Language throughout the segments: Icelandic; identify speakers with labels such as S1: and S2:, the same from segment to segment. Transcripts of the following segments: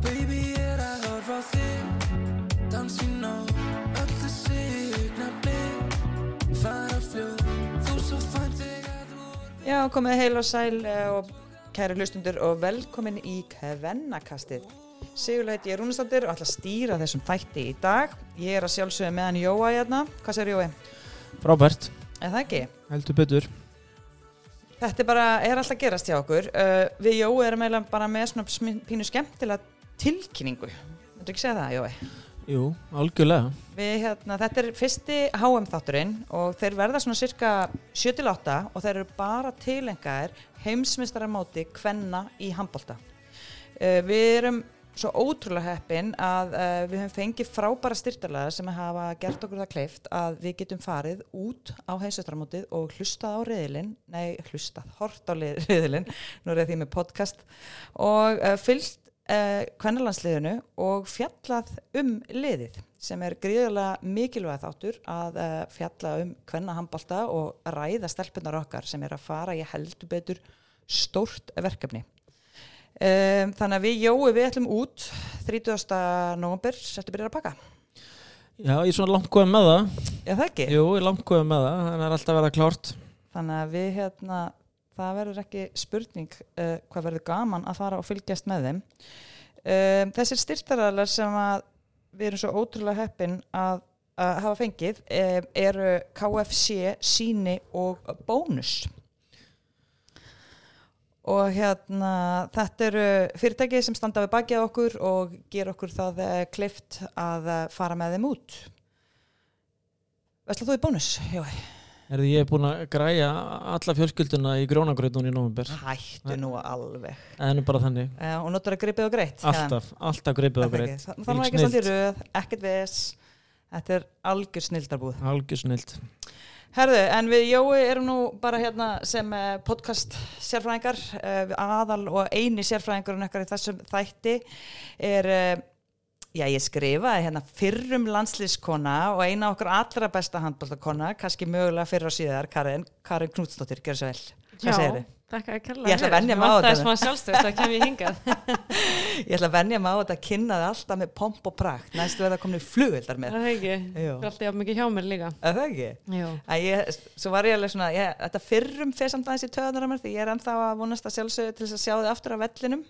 S1: Baby, er að horfa á þig Dansinn á öll þessi augnablík Fara fljóð, þú svo fænt þegar þú
S2: Já, komið heil og sæl eh, og kæri hlustundur og velkomin í Kvennakastið. Sigurlega heiti ég Rúnastöndur og ætla að stýra þessum þætti í dag. Ég er að sjálfsögja með hann Jóa hérna. Hvað sér Jói?
S3: Frábært,
S2: Er það ekki?
S3: heldur betur.
S2: Þetta er bara, er alltaf gerast hjá okkur. Uh, við Jói erum eiginlega bara með svona pínu skemmtilega tilkynningu. Þú ekki segja það, Jói?
S3: Jú, algjörlega.
S2: Við, hérna, þetta er fyrsti HM þátturinn og þeir verða svona cirka 7-8 og þeir eru bara tilengaðir heimsmyndstaramóti kvenna í handbolta. Uh, við erum svo ótrúlega heppin að uh, við höfum fengið frábæra styrtalega sem hafa gert okkur það kleift að við getum farið út á heimsmyndstarmótið og hlustað á reyðilinn, nei hlustað, hort á reyðilinn, nú er ég því með podcast. Og uh, fyllt uh, kvennalandsliðinu og fjallað um liðið sem er gríðarlega mikilvæg þáttur að fjalla um kvennahambalta og ræða stelpunar okkar sem er að fara í heldur betur stórt verkefni. Um, þannig að við jói við ætlum út 30. november, settu byrjar að pakka.
S3: Já, ég er svona langt góðið með það.
S2: Já það ekki?
S3: Jú, ég er langt góðið með það, þannig er alltaf að vera klárt.
S2: Þannig að við hérna, það verður ekki spurning uh, hvað verður gaman að fara og fylgjast með þeim. Um, þessir styrtaralar sem að við erum svo ótrúlega heppin að, að hafa fengið um, eru KFC, Síni og Bónus. Og hérna, þetta eru fyrirtæki sem standa við bakið á okkur og ger okkur það uh, klift að uh, fara með þeim út. Vesla þú í Bónus? Jói.
S3: Er því ég er búin að græja alla fjölskylduna í grónagröðnun í november.
S2: Hættu nú alveg.
S3: Er nú bara þannig.
S2: Já, og notar að gripið og greitt.
S3: Alltaf, alltaf greipið og greitt.
S2: Það var ekki í röð, ekkert ves. Þetta er algjör snildarbúð.
S3: Algjör snilt.
S2: Herðu, en við Jói erum nú bara hérna sem eh, podcast sérfræðingar, eh, aðal og eini sérfræðingur okkar í þessum þætti er, eh, já ég skrifaði hérna fyrrum landslískona og eina okkar allra besta handbóltakona, kannski mögulega fyrr og síðar, Karin, Karin Knútsdóttir, gjör svo vel. Þið?
S4: Takk að kalla
S2: Ég ætla að venja mig á
S4: Það
S2: þetta.
S4: er smá sjálfstöð, það kem ég hingað
S2: Ég ætla að venja mig á þetta að kynna þið alltaf með pomp og prakt, næstu verða komin í flugvildar með.
S4: Það er ekki, það er alltaf jafn mikið hjá mér líka
S2: Er það ekki?
S4: Jú.
S2: Að ég, svo var ég alveg svona, ég, þetta fyrrum fyrir samt aðeins í töðunar að mér því ég er ennþá að vonast að sjálfsögðu til þess að sjá þið aftur á vellinum.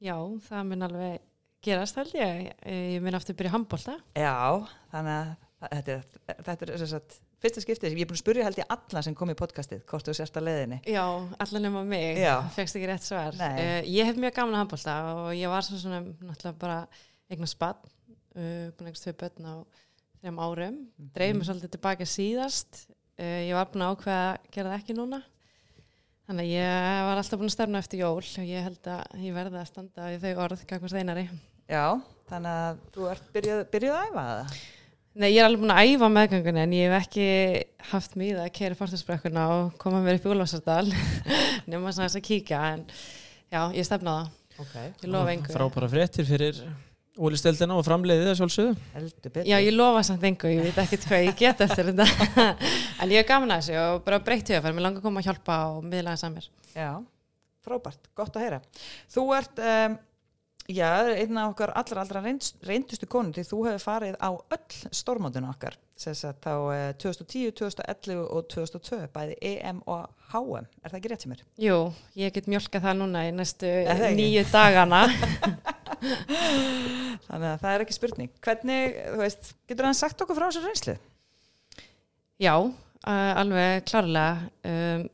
S4: Já, það mun alveg gerast held ég Ég mun aftur byrja handbólta
S2: Já, þannig að þetta er, þetta er sem sagt, fyrsta skiptið, ég er búin að spyrja held ég alla sem kom í podcastið, hvort þú sérst að leiðinni.
S4: Já, allan nema mig, fegst ekki rétt svar. Uh, Ég hef mjög gaman að handbólta og ég var svona, svona náttúrulega bara eignar spatt uh, búin að eignast tvö börn á þrejum árum.
S2: Mhm.
S4: dreif mér svolítið tilbaka síðast. Uh, ég var búin að ákveða að gera það ekki núna. Þannig að ég var alltaf búin að stefna eftir jól og ég held að ég verði að standa í þau orð Nei, ég er alveg búin að æfa meðgöngunni en ég hef ekki haft mýða að keira fórstæðsbrekkuna og koma mér upp í Úlfarsardal nema svona þess að kíkja en já, ég stefna það,
S2: Ok.
S4: ég lofa engu
S3: Frábæra fréttir fyrir ólisteldina og framleiðið það sjálfsögðu.
S4: Já, ég lofa samt engu, ég veit ekkert hvað ég get eftir þetta en ég er gaman að þessu og bara breytt huga mér langar að koma að hjálpa og miðla þess að mér
S2: Já, frábært, gott að heyra. Þú ert, um, já, einn af okkar allra, allra reynst, reyndustu konur því þú hefur farið á öll stórmótinu okkar, sem sagt á uh, 2010, 2011 og 2002, bæði EM og HM, er það ekki rétt sem er?
S4: Jú, ég get mjölka það núna í næstu nýju dagana
S2: Þannig að það er ekki spurning. Hvernig, þú veist, getur hann sagt okkur frá þessu reynslu?
S4: Já, alveg klárlega um,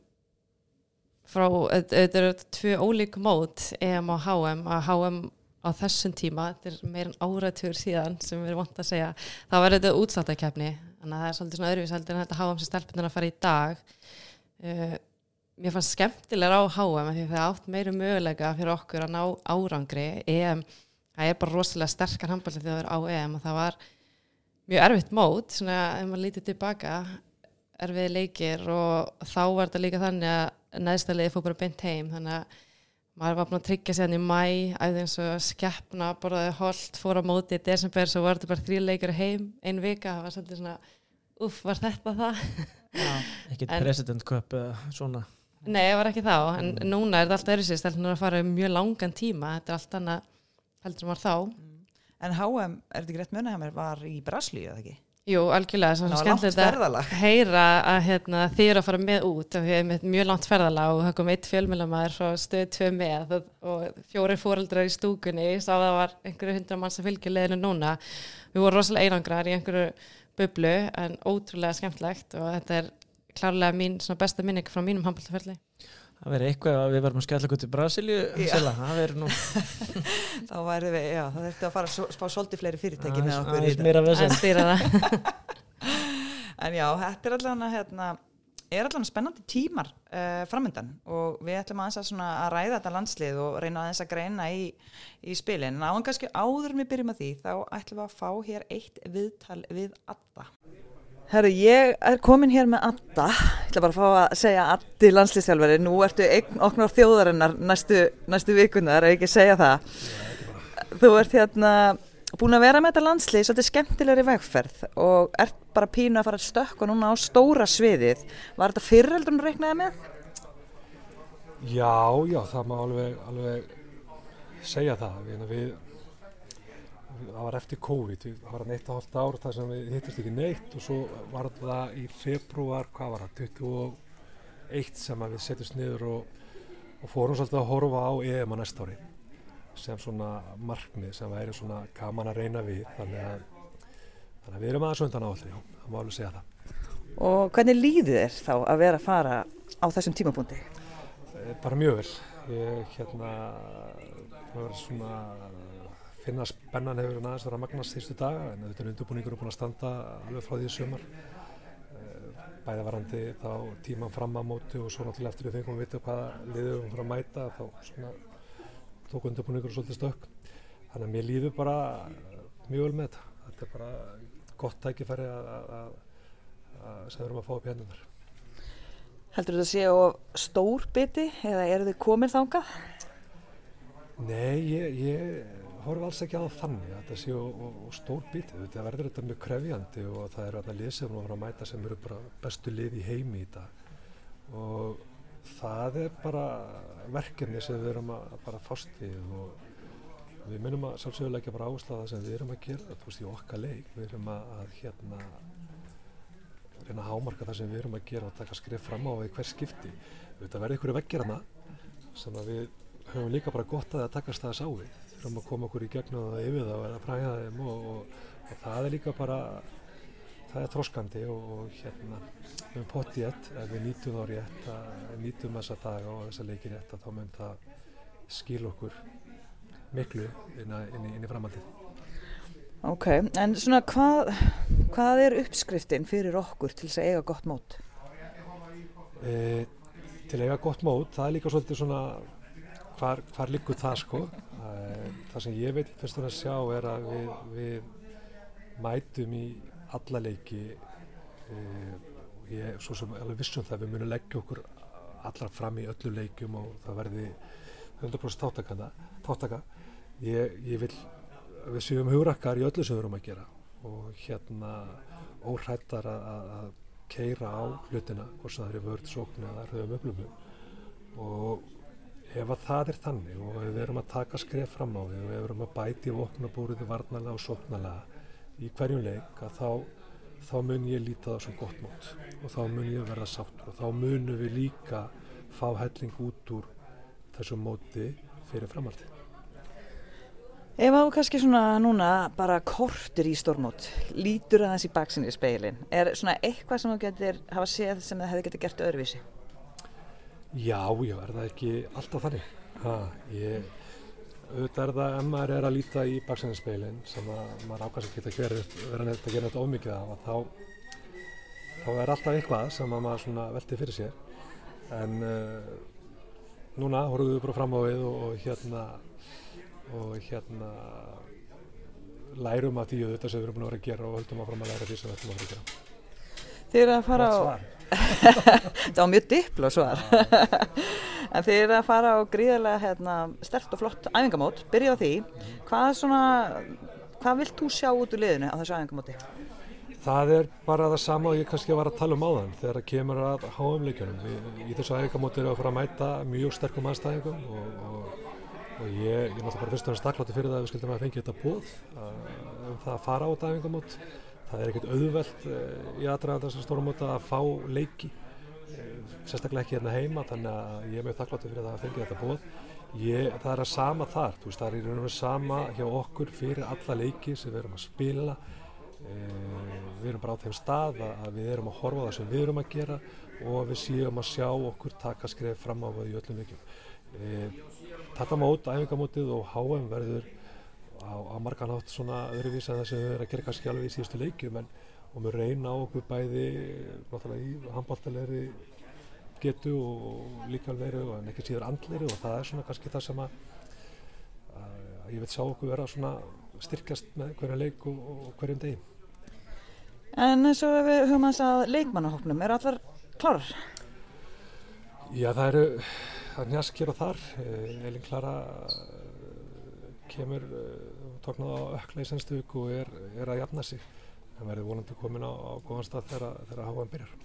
S4: frá, þetta eru tvö ólík mót EM og HM að HM á þessum tíma, þetta er meir en áratur síðan sem við erum vant að segja þá var þetta útsáttakefni þannig að það er svolítið svona öðruvís heldur en þetta HM sem stelpunar að fara í dag. Uh, mér fannst skemmtilega á af því að það átt meiri möguleika fyrir okkur að ná árangri. EM, það er bara rosalega sterkar handballið þegar það er á EM og það var mjög erfitt mót svona ef maður lítið tilbaka erfið leikir og þá var þetta líka þannig að neðstæliði fór bara beint heim. Þannig að maður var búin að tryggja sér í mæ æði eins og skeppna, borðaði holt fór á móti í desember, svo var þetta bara þrý leikir heim, ein vika, það var svolítið svona uff, var þetta það?
S2: Já,
S3: Ekkert
S4: En-
S3: president cup eða svona.
S4: Nei, það var ekki þá, en núna er þetta alltaf öðru sér, stelpunar að fara um mjög langan tíma, þetta er allt annað heldur en var þá.
S2: En HM, er þetta ekki rétt munið hjá mér, var í Braslíu, eða ekki?
S4: Jú, algjörlega,
S2: Það var
S4: skemmtilegt að heyra að hérna, þið eru að fara með út, að við erum mjög langt ferðalag og það kom eitt fjölmjölamæður frá stöð 2 með og, og fjóri fóreldrar í stúkunni, sá að það var einhverju hundra manns að fylgja leiðinu núna. Við vorum rosalega einangrar í einhverju bublu en ótrúlega skemmtilegt og þetta er klárlega mín besta minning frá mínum handbóltaferli.
S3: Það verður eitthvað að við verðum að skella okkur til Brasilíu það verður nú
S2: Þá væri við, já, það þurfti að fara að spá svolítið fleiri fyrirtæki með okkur í þetta. En já, þetta er allan að, hérna, er allan spennandi tímar uh, framöndan og við ætlum aðeins að, að ræða þetta landslið og reyna aðeins að greina í, í spilin. En áður en við byrjum að því, þá ætlum við að fá hér eitt viðtal við Adda. Herru, ég er komin hér með Adda, ég ætla bara að fá að segja Addi landslýstjálfari, nú ertu einn okkur þjóðarinnar næstu, næstu vikunar, er ekki að segja það. Þú ert hérna búin að vera með þetta landslið svolítið skemmtilegri vegferð og ert bara pínu að fara að stökka núna á stóra sviðið. Var þetta fyriröldun reiknaði með?
S5: Já, já, það má alveg, alveg segja það. Við, það var eftir COVID, það var hann eitt og hálft ár þar sem við hittist ekki neitt og svo var það í februar, hvað var það, 21 sem við setjumst niður og, og fórum svolítið að horfa á EM að næsta ári sem svona markmið sem væri svona gaman að reyna við þannig að, þannig að við erum aðeins undan á allir, já, það má alveg segja það.
S2: Og hvernig líður þér þá að vera að fara á þessum tímapunkti?
S5: Eh, Bara mjög vel. Ég hérna, það var svona, finna spennan hefur aðeins verið að magnast þýrstu daga en þetta er undirbúningur búin að standa alveg frá því í sumar. Eh, Bæða varandi þá tíman fram að móti og svo náttúrulega eftir við fengum að vita hvaða liðið við fyrir að mæta þá svona tók undirbúningur svolítið stökk. Þannig að mér líður bara mjög vel með þetta. Þetta er bara gott tækifæri að, að, að, að sem við erum að fá upp hennunar.
S2: Heldur þetta sé á stór biti eða eru þið komin þangað?
S5: Nei, ég, ég horf alls ekki á þannig að þetta sé og, og, og stór bitið. Þetta verður þetta mjög krefjandi og það eru þarna lið sem við að mæta sem eru bara bestu lið í heimi í dag og það er bara verkefni sem við erum að fara að fást við og við minnum að sjálfsögulega ekki bara áhersla það sem við erum að gera, þú veist, í okkar leik. Við erum að, að hérna reyna að hámarka það sem við erum að gera og taka skrif fram á í hver skipti. Þetta verður ykkur veggir hana sem að við höfum líka bara gott að það takast það að sá við. Þurfum að koma okkur í gegnum það yfir þá eða fræða þeim og, og, og það er líka bara, það er þroskandi og, og hérna við höfum pott í ett, ef við nýtum þá rétt, að nýtum þessa daga og þessa leiki rétt að þá mun það skil okkur miklu inn, að, inn, í, inn í framhaldið.
S2: Ok, en svona hvað, hvað er uppskriftin fyrir okkur til þess að eiga gott mót?
S5: E, til að eiga gott mót, það er líka svolítið svona hvar, hvar liggur það sko það sem ég veit fyrst og að sjá er að við, við mætum í alla leiki e, og ég er svo sem alveg vissum það við munum leggja okkur allar fram í öllu leikum og það verði 100% þáttakana þáttaka ég, ég vil við séum hugrakkar í öllu sem við erum að gera og hérna óhrættar að, keira á hlutina hvort sem það er vörð sókn eða rauðum upplöfum og ef að það er þannig og ef við erum að taka skref fram á því og við erum að bæti vopnabúriði varnalega og sóknalega í hverjum leik að þá, þá mun ég líta það sem gott mót og þá mun ég verða sátt og þá munum við líka fá helling út úr þessu móti fyrir framhaldið.
S2: Ef á kannski svona núna bara kortur í stórmót, lítur aðeins í baksinni í speilin, er svona eitthvað sem þú getur hafa séð sem það hefði getið gert öðruvísi?
S5: Já, já, er það ekki alltaf þannig? Ha, ég, auðvitað er það ef maður er að líta í baksinninspeilin sem að maður ákvæmst ekki að gera, vera neitt að gera þetta ómikið af að þá, þá er alltaf eitthvað sem að maður svona velti fyrir sér. En uh, núna horfum við bara fram á við og, og hérna, og hérna lærum að því auðvitað sem við erum búin að vera að gera og höldum áfram að læra því sem við ætlum að vera að gera.
S2: Þið eru að fara á. Það var mjög dipló svar, en þið eru að fara á gríðarlega hérna, stert og flott æfingamót, byrja á því, hvað svona, hvað vilt þú sjá út úr liðinu á þessu æfingamóti?
S5: það er bara það sama og ég kannski var að tala um áðan þegar það kemur að HM-leikjunum. Í, þessu æfingamóti við að fara að mæta mjög sterkum aðstæðingum og, og, og ég, ég er náttúrulega bara fyrst og næst staklátti fyrir það að við skildum að fengja þetta bóð um það að fara á þetta æfingamót. Það er ekkert auðvelt uh, í aðdraðan þessar stórumóta að fá leiki, uh, sérstaklega ekki hérna heima, þannig að ég er mjög þakklátti fyrir það að fengja þetta bóð. Ég, það er að sama þar, veist, það er í raun og veru sama hjá okkur fyrir alla leiki sem við erum að spila eh, við erum bara á þeim stað að við erum að horfa það sem við erum að gera og við séum að sjá okkur taka skref fram á það í öllum leikjum eh, Þetta mót, æfingamótið og HM verður á, á marganátt svona öðruvís en það sem við erum að gera kannski alveg í síðustu leikjum en og við reyna á okkur bæði náttúrulega í handbóltalegri getu og líka verið en ekki síður andleri og það er svona kannski það sem að, að ég veit sjá okkur vera svona styrkjast með hverja leik og, og hverjum degi.
S2: En eins og við höfum að að leikmannahopnum, eru allar klárar?
S5: Já, það eru, það er njaskir og þar. Elin Klara kemur, tóknað á ökla í senstu viku og er, er að jafna sig. Það verður vonandi komin á, á góðan stað þegar, HM byrjar.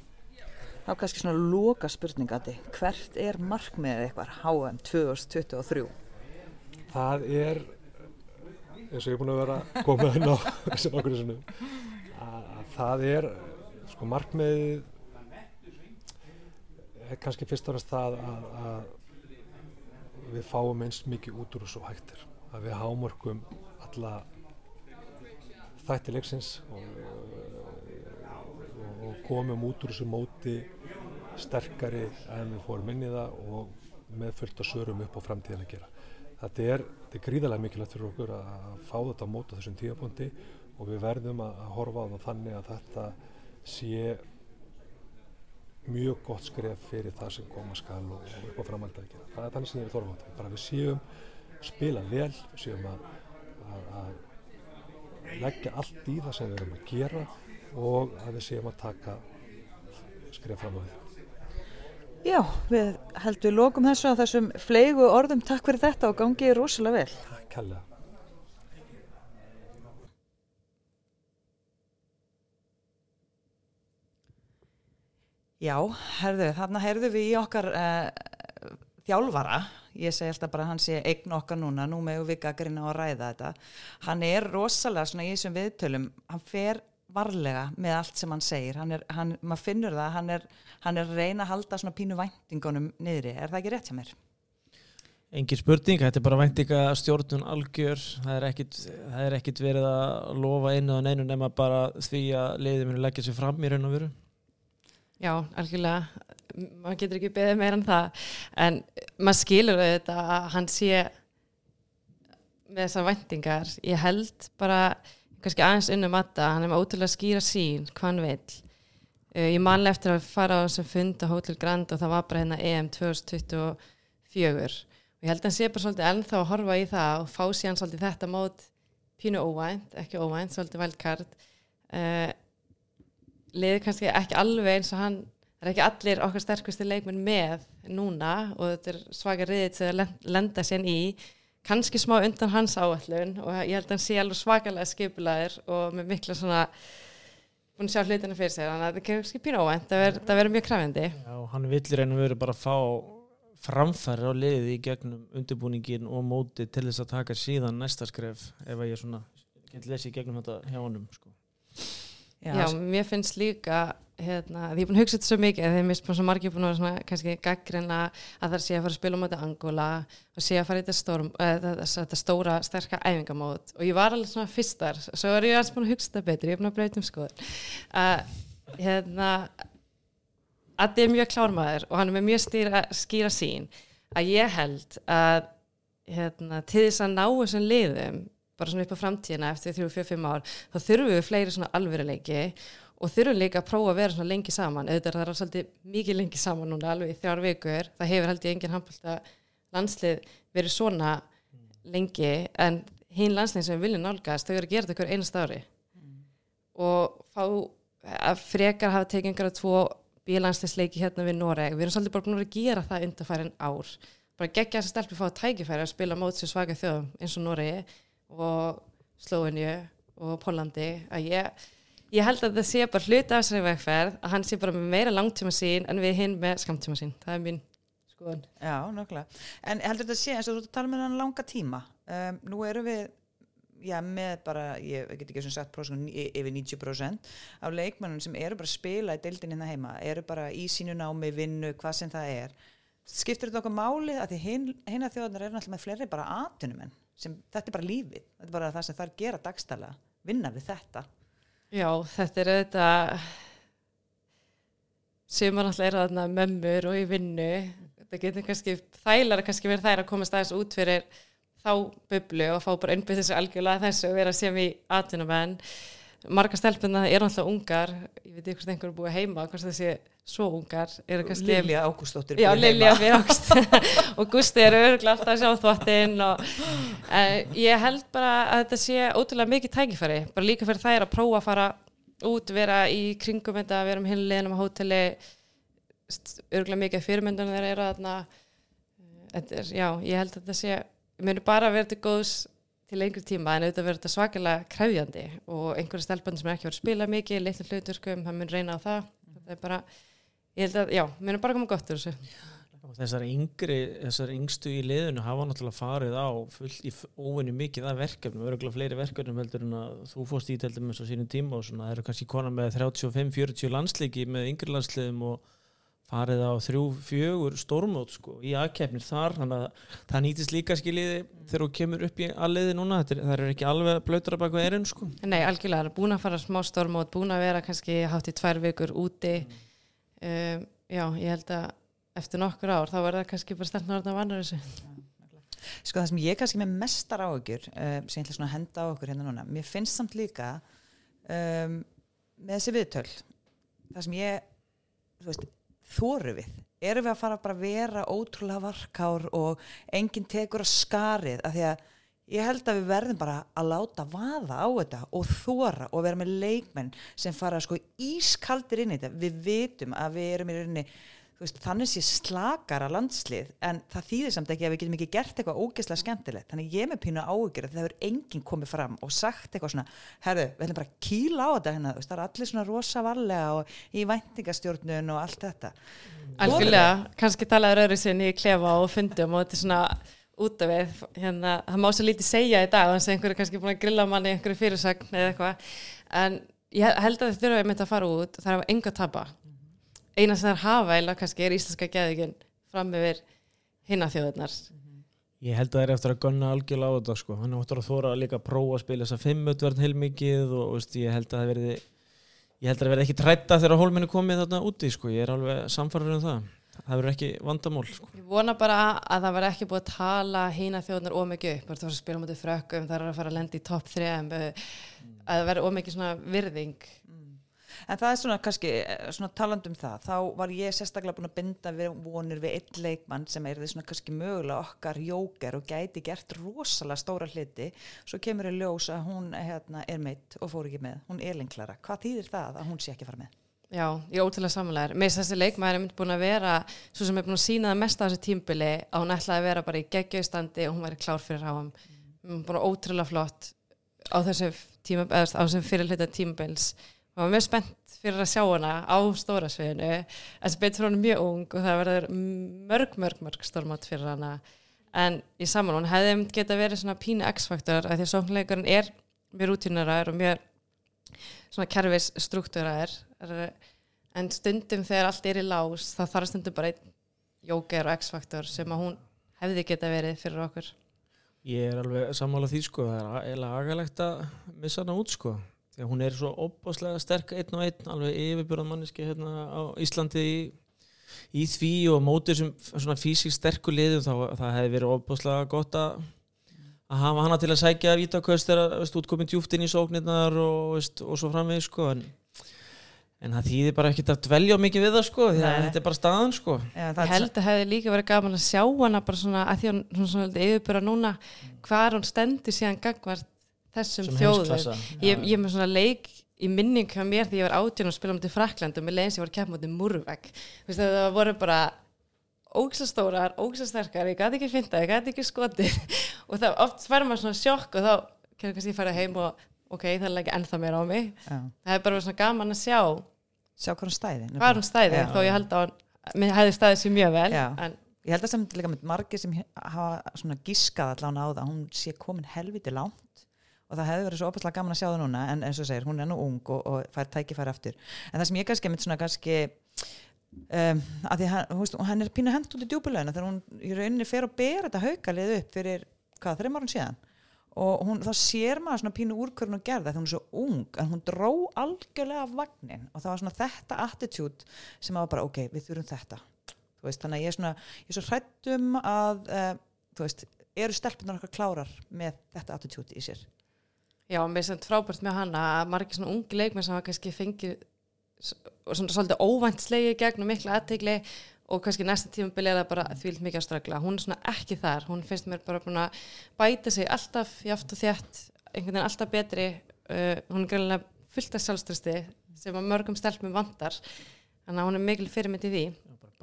S2: Þá er kannski svona loka spurningati, hvert er markmiðið eitthvað HM 2023?
S5: Það er, eins og ég er búin að vera að koma inn á þessum okkur þessum, að það er, sko markmiðið kannski fyrst og næst það að, að við fáum eins mikið út úr þessu hættir, að við hámörkum alla þætti leiksins og og komum út úr þessu móti sterkari en við fórum inn í það og með fullt að sörum upp á framtíðan að gera. Þetta er, þetta er gríðarlega mikilvægt fyrir okkur að fá þetta á móta þessum tíapunkti og við verðum að horfa á það þannig að þetta sé mjög gott skref fyrir það sem koma skal og upp á framhald að gera. Það er þannig sem ég er þorfa á þetta. Bara við séum spila vel, við séum að, að, að leggja allt í það sem við erum að gera og að við séum að taka skrifa fram á því.
S2: Já, við heldum lókum þessu að þessum fleigu orðum takk fyrir þetta og gangið rosalega vel.
S5: Takk kærlega.
S2: Já, herðu, þarna herðu við í okkar uh, þjálfara, ég segi alltaf bara hann sé eign okkar núna, nú með við gaggrina að ræða þetta. Hann er rosalega svona í þessum viðtölum, hann fer varlega með allt sem hann segir hann er, hann, maður finnur það, hann er, hann er reyna að halda svona pínu væntingunum niðri, er það ekki rétt hjá mér?
S3: Engin spurning, þetta er bara væntinga stjórnun algjör, það er ekkit, það er ekkit verið að lofa einu og neinu nema bara því að leiðið muni leggja sér fram í raun og veru.
S4: Já, algjörlega, maður getur ekki beðið meira en það, en maður skilur þetta að hann sé með þessar væntingar, ég held bara kannski aðeins unnum að það, hann er með ótrúlega skýra sín hvað hann vil uh, ég manlega eftir að fara á þessum fund á Hotel Grand og það var bara hérna EM 2024 og ég held að hann sé bara svolítið ennþá að horfa í það og fá síðan svolítið þetta mót pínu óvænt, ekki óvænt, svolítið vældkart. Uh, liður kannski ekki alveg eins og hann það er ekki allir okkar sterkusti leikmenn með núna og þetta er svaka riðið til að lenda sér í. Kannski smá undan hans áallun og ég held að hann sé alveg svakalega skipilaðir og með mikla svona búin að sjá hlutinu fyrir sig þannig að þetta er kannski pínu óvænt. Það verður mjög krafindi
S3: Já, hann villir einu veru bara fá framfæri á liði í gegnum undirbúningin og móti til þess að taka síðan næsta skref ef að ég svona get lesið gegnum þetta hjá honum sko.
S4: Já, Já mér finnst líka hérna, því ég er búin að hugsa þetta svo mikið þegar mér finnst svo margir búin að vera kannski gaggrinna að það sé að fara að spila um þetta Angola og sé að fara í þetta, stórum, uh, þetta stóra, sterka æfingamót. Og ég var alveg svona fyrstar svo er ég alls búin að hugsa þetta betur, ég er búin að breyta um skoður uh, hérna að þetta er mjög klármaður og hann er með mjög stýra, skýra sín að ég held að hérna, til þess að ná þessum liðum bara svona upp á framtíðina eftir 3-4-5 ár þá þurfum við fleiri svona alveruleiki og þurfum líka að prófa að vera svona lengi saman. Auðvitað það er svolítið mikið lengi saman núna alveg í þjár vikur, það hefur held ég engin handbólta landslið verið svona lengi en hinn landslið sem viljum nálgast þau eru að gera þetta hver einast ári. Mm. og fá að frekar hafa tekið einhverja tvo bílandsliðsleiki hérna við Noreg. Við erum svolítið bara búin að gera það undarfærin ár. Bara gegja þess að stelpi fá að tækifæri að spila mót sér svaka þjóðum eins og Noregi og Slóinju og Pólandi að ég ég held að þetta sé bara hluti af þessari vegferð að hann sé bara með meira langtíma sín en við hinn með skamtíma sín það er mín skoðan
S2: Já, nákvæmlega. En heldur þetta sé, eins og þú ert að tala með hann langa tíma. Um, nú erum við, já, með bara, ég get ekki sem sagt prósent, yfir 90% af leikmennum sem eru bara að spila í deildin hérna heima, eru bara í sínu námi, vinnu, hvað sem það er. Skiptir þetta okkur máli að því hin, hinna þjóðanar eru náttúrulega með fleiri bara atvinnumenn, sem þetta er bara lífið, þetta er bara það sem þær gera dagstæla, vinna við þetta.
S4: Já, þetta er auðvitað sem er náttúrulega er þarna mömmur og í vinnu. Þetta getur kannski, þælar kannski verið þær að komast aðeins út fyrir þá bublu og fá bara innbytt þessu algjörlega þessu og vera sem í atvinnumenn marga stelpuna er náttúrulega ungar. Ég veit ekki hvort einhver er búið heima hvort þessi svo ungar
S2: Lilja Ágústóttir
S4: Já, Lilja ágst og Gusti eru örgulega alltaf að sjá þvottinn og uh, ég held bara að þetta sé ótrúlega mikið tækifæri bara líka fyrir þær að prófa að fara út, vera í kringum þetta, vera um hinliðinum á hóteli. Örgulega mikið fyrirmyndunum þeirra eru Eh, þetta er, já, ég held að þetta sé muni bara vera til góðs til lengri tíma en auðvitað verður þetta svakalega krefjandi og einhverja stelpandi sem er ekki verið að spila mikið, litlu hluturkum, það mun reyna á það. Þetta er bara, ég held að, já, muni bara koma gott úr þessu.
S3: Og þessar yngri, þessar yngstu í liðinu hafa náttúrulega farið á óvinni mikið af verkefnum, örgulega fleiri verkefnum heldur en að þú fórst í til dæmis á sínum tíma og svona, það eru kannski konar með 35-40 landsliki með yngri landsliðum og farið á þrjú, fjögur stórmót sko, í aðkeppnir þar þannig að það nýtist líka skiljiði þegar þú kemur upp í alliði núna, þetta er, það eru ekki alveg blöytur að baka erinn sko.
S4: Nei, algjörlega, það er búin að fara smá stormót, búin að vera kannski hátt í tvær vikur úti. Um, já, ég held að eftir nokkur ár, þá verða kannski bara orðan að vanna þessu.
S2: Sko það sem ég er kannski með mestar áhugjur um, sem ég ætla svona að henda á okkur hérna núna mér finnst samt líka um, með þessi viðtöl það sem ég þú veist, þóru við? Erum við að fara bara að vera ótrúlega varkár og enginn tekur að skarið? Af því að ég held að við verðum bara að láta vaða á þetta og þóra og vera með leikmenn sem fara sko ískaldir inn í þetta. Við vitum að við erum í rauninni veist, þannig sé slakara landslið en það þýðir samt ekki að við getum ekki gert eitthvað ógeðslega skemmtilegt. Þannig ég með pínu áhyggjur að það hefur enginn komið fram og sagt eitthvað svona, herðu, við ætlum bara að kýla á þetta hérna, það er allir svona rosa varlega og í væntingastjórnun og allt þetta.
S4: Algjörlega, kannski talaður öðru sinni í klefa og fundum og þetta er svona út af við, hérna, það má svo lítið segja í dag, þannig að einhverju er kannski búin að grilla manni einhverju fyrirsagn eða eitthvað. En ég held að þið þurfa einmitt að fara út og það er enga að tapa eina sem það er hafa eða kannski er íslenska geðingin fram yfir hinna þjóðurnar
S3: Ég held að það er eftir að gunna algjörlega á þetta sko. hann áttur að þóra líka að prófa að spila þess að fimmutverðin heilmikið og veist, ég held að það verði ég held að það verði ekki trætta þegar hólminni komið þarna úti sko. ég er alveg samfarður um það það verður ekki vandamál sko.
S4: Ég vona bara að það verði ekki búið að tala hína þjóðnar ómikið upp, þú var að spila mútið frökkum, það er að fara að lenda í topp 3 að það verði ómikið svona virðing
S2: En það er svona kannski, eh, svona taland um það, þá var ég sérstaklega búin að binda við vonir við einn leikmann sem er því svona kannski mögulega okkar jóker og gæti gert rosalega stóra hluti, svo kemur í ljós að hún hérna, er meitt og fór ekki með, hún er lengklara. Hvað þýðir það að hún sé ekki fara með?
S4: Já, ég er ótrúlega samanlegar. Mér finnst þessi leikmaður er mynd búin að vera, svo sem er búin að sína það mest á þessu tímbili, að hún ætlaði að vera bara í geggjauðstandi og hún væri klár fyrir háum. Hún er búin ótrúlega flott á þessu, þessu fyrirleita tímbils. Hún var mjög spennt fyrir að sjá hana á stóra sviðinu, en betur hún mjög ung og það verður mörg, mörg, mörg stormátt fyrir hana. En í saman, hún hefði geta verið svona pínu X-faktor, af því að sóknleikurinn er mjög rútínarar og mjög svona kerfis struktúraðir en stundum þegar allt er í lás þá þarf stundum bara einn jóker og x-faktor sem að hún hefði geta verið fyrir okkur
S3: ég er alveg sammála því sko. það er eiginlega agalegt að missa hana út sko. Því að hún er svo opbáslega sterk einn og einn, alveg yfirbjörðan manneski hérna á Íslandi í, í því og mótið sem svona físík sterkur liðum þá það hefði verið opbáslega gott að að hafa hana til að sækja vítaköst þegar útkomin djúft inn í sóknirnar og, veist, og svo framvegis sko. en, en það þýðir bara ekkert að dvelja mikið við það sko, því að þetta er bara staðan sko.
S2: Já,
S4: ég held að hefði líka verið gaman að sjá hana bara svona að því að hún svona yfirbjörða núna hvað hún stendur síðan gagvart þessum þjóðum. ég, ég er með svona leik í minning hjá mér því ég var átján og spila mútið Frakland og með leiðins ég var kepp mútið Múrveg það voru bara ógsastórar, ógsasterkar, ég gæti ekki finta, ég gæti ekki skotið. Og það oft fær maður svona sjokk og þá kemur kannski að fara heim og, ok, það er ekki ennþá meira á mig.
S2: Já.
S4: það er bara svona gaman að sjá.
S2: Sjá hvað hún stæði
S4: hvað hún stæði
S2: Já.
S4: þó ég held að hún mér hefði stæðið sér mjög vel en
S2: Ég held að sem líka með margir sem hafa svona gískað allan á það, hún sé komin helviti langt og það hefði verið svo opaslega gaman að sjá það núna en eins og segir, hún er nú ung og, og fær tækifæri aftur. En það sem ég kannski mynd svona kannski um, að því hann, veist, hann er pínu hent út í djúbulögina þegar hún í rauninni fer og ber þetta haukalið upp fyrir, hvað, þreim árun síðan? Og hún, þá sér maður svona pínu úrkvörn og gerða þegar hún er svo ung en hún dró algjörlega af vagnin og það var svona þetta attitude sem var bara ok, við þurfum þetta. Veist, þannig að ég er svona, ég er svo hrættum að uh, þú veist, eru stelpunar okkar klárar með þetta attitude í sér
S4: já, mér er samt frábært með hana að margir svona ungi leikmenn sem hafa kannski fengið svona svolítið óvænt slegi gegn og mikla aðtegli og kannski næsta tímabili er það bara því mikið að stragla hún er svona ekki þar, hún finnst mér bara búin að bæta sig alltaf jáft og þétt einhvern veginn alltaf betri. Uh, hún er greinlega fullt af sjálfströsti sem að mörgum stelpum vantar. Þannig að hún er mikil fyrirmynd í því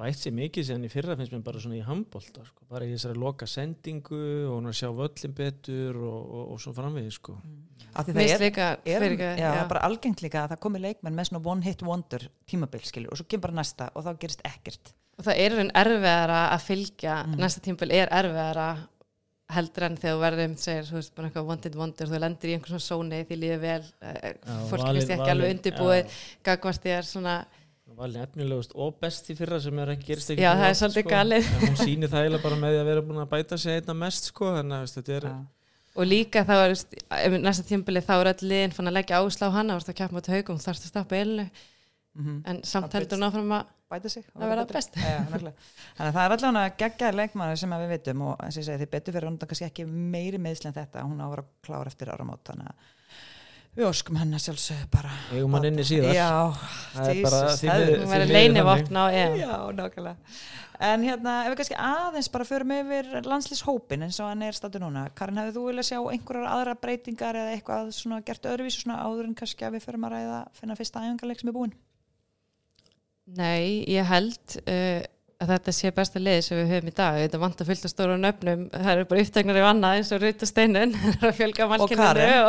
S3: bætt sér mikið síðan í fyrra finnst mér bara svona í handbólta sko. bara í þessari loka sendingu og hún að sjá völlin betur og, og, og svo framvegið sko.
S2: af því
S4: Mér
S2: það er,
S4: líka
S2: er,
S4: fyrir
S2: já, er bara algengt líka að það komi leikmenn með svona one hit wonder tímabil skilur og svo kemur bara næsta og þá gerist ekkert
S4: og það er raun erfiðara að fylgja
S2: Mm.
S4: næsta tímabil er erfiðara heldur en þegar þú verður um segir, þú veist, bara eitthvað wanted wonder, þú lendir í einhvern svona sóni því líður vel, eh, fólk
S3: valin-
S4: finnst ekki alveg undirbúið
S3: já.
S4: gagvart þér svona,
S3: valin efnilegust og best í fyrra sem er ekki gerist ekki
S4: Já, það er svolítið
S3: sko.
S4: galið.
S3: hún sýnir það eiginlega bara með því að vera búin að bæta sig einna mest sko. þannig að veist, þetta er
S2: Já.
S4: og líka þá er, næsta tímabili þá er öll liðin fann að leggja áslá á hana, þú veist að keppa mjög haugum, þarfst að stoppa eilinu,
S2: Mhm.
S4: en samt
S2: Það
S4: heldur hún áfram að
S2: bæta sig og
S4: að vera best.
S2: Nákvæmlega. þannig að það er allavega geggjaði leikmannar sem að við vitum og eins og ég segi þið betur fyrir hún að að við óskum hennar sjálfsög bara
S3: eigum hann inni síðar
S2: já,
S3: Það er bara
S2: það er-
S4: verður
S3: miður
S4: leinivopn á EM.
S2: Já, nákvæmlega. En hérna, ef við kannski aðeins bara förum yfir landslýshópin eins og hann er stættu núna. Karin, hefur þú viljað sjá einhverjar aðra breytingar eða eitthvað svona gert öðruvísu svona áður en kannski að við förum að ræða finna fyrsta æfingarleik sem er búinn?
S4: Nei, ég held uh, að þetta sé besta liði sem við höfum í dag. Þetta vantar fullt af stóru nöfnum. Það eru bara upptegnar í annað eins og Ruta Steinun það er að fjölga málkinninu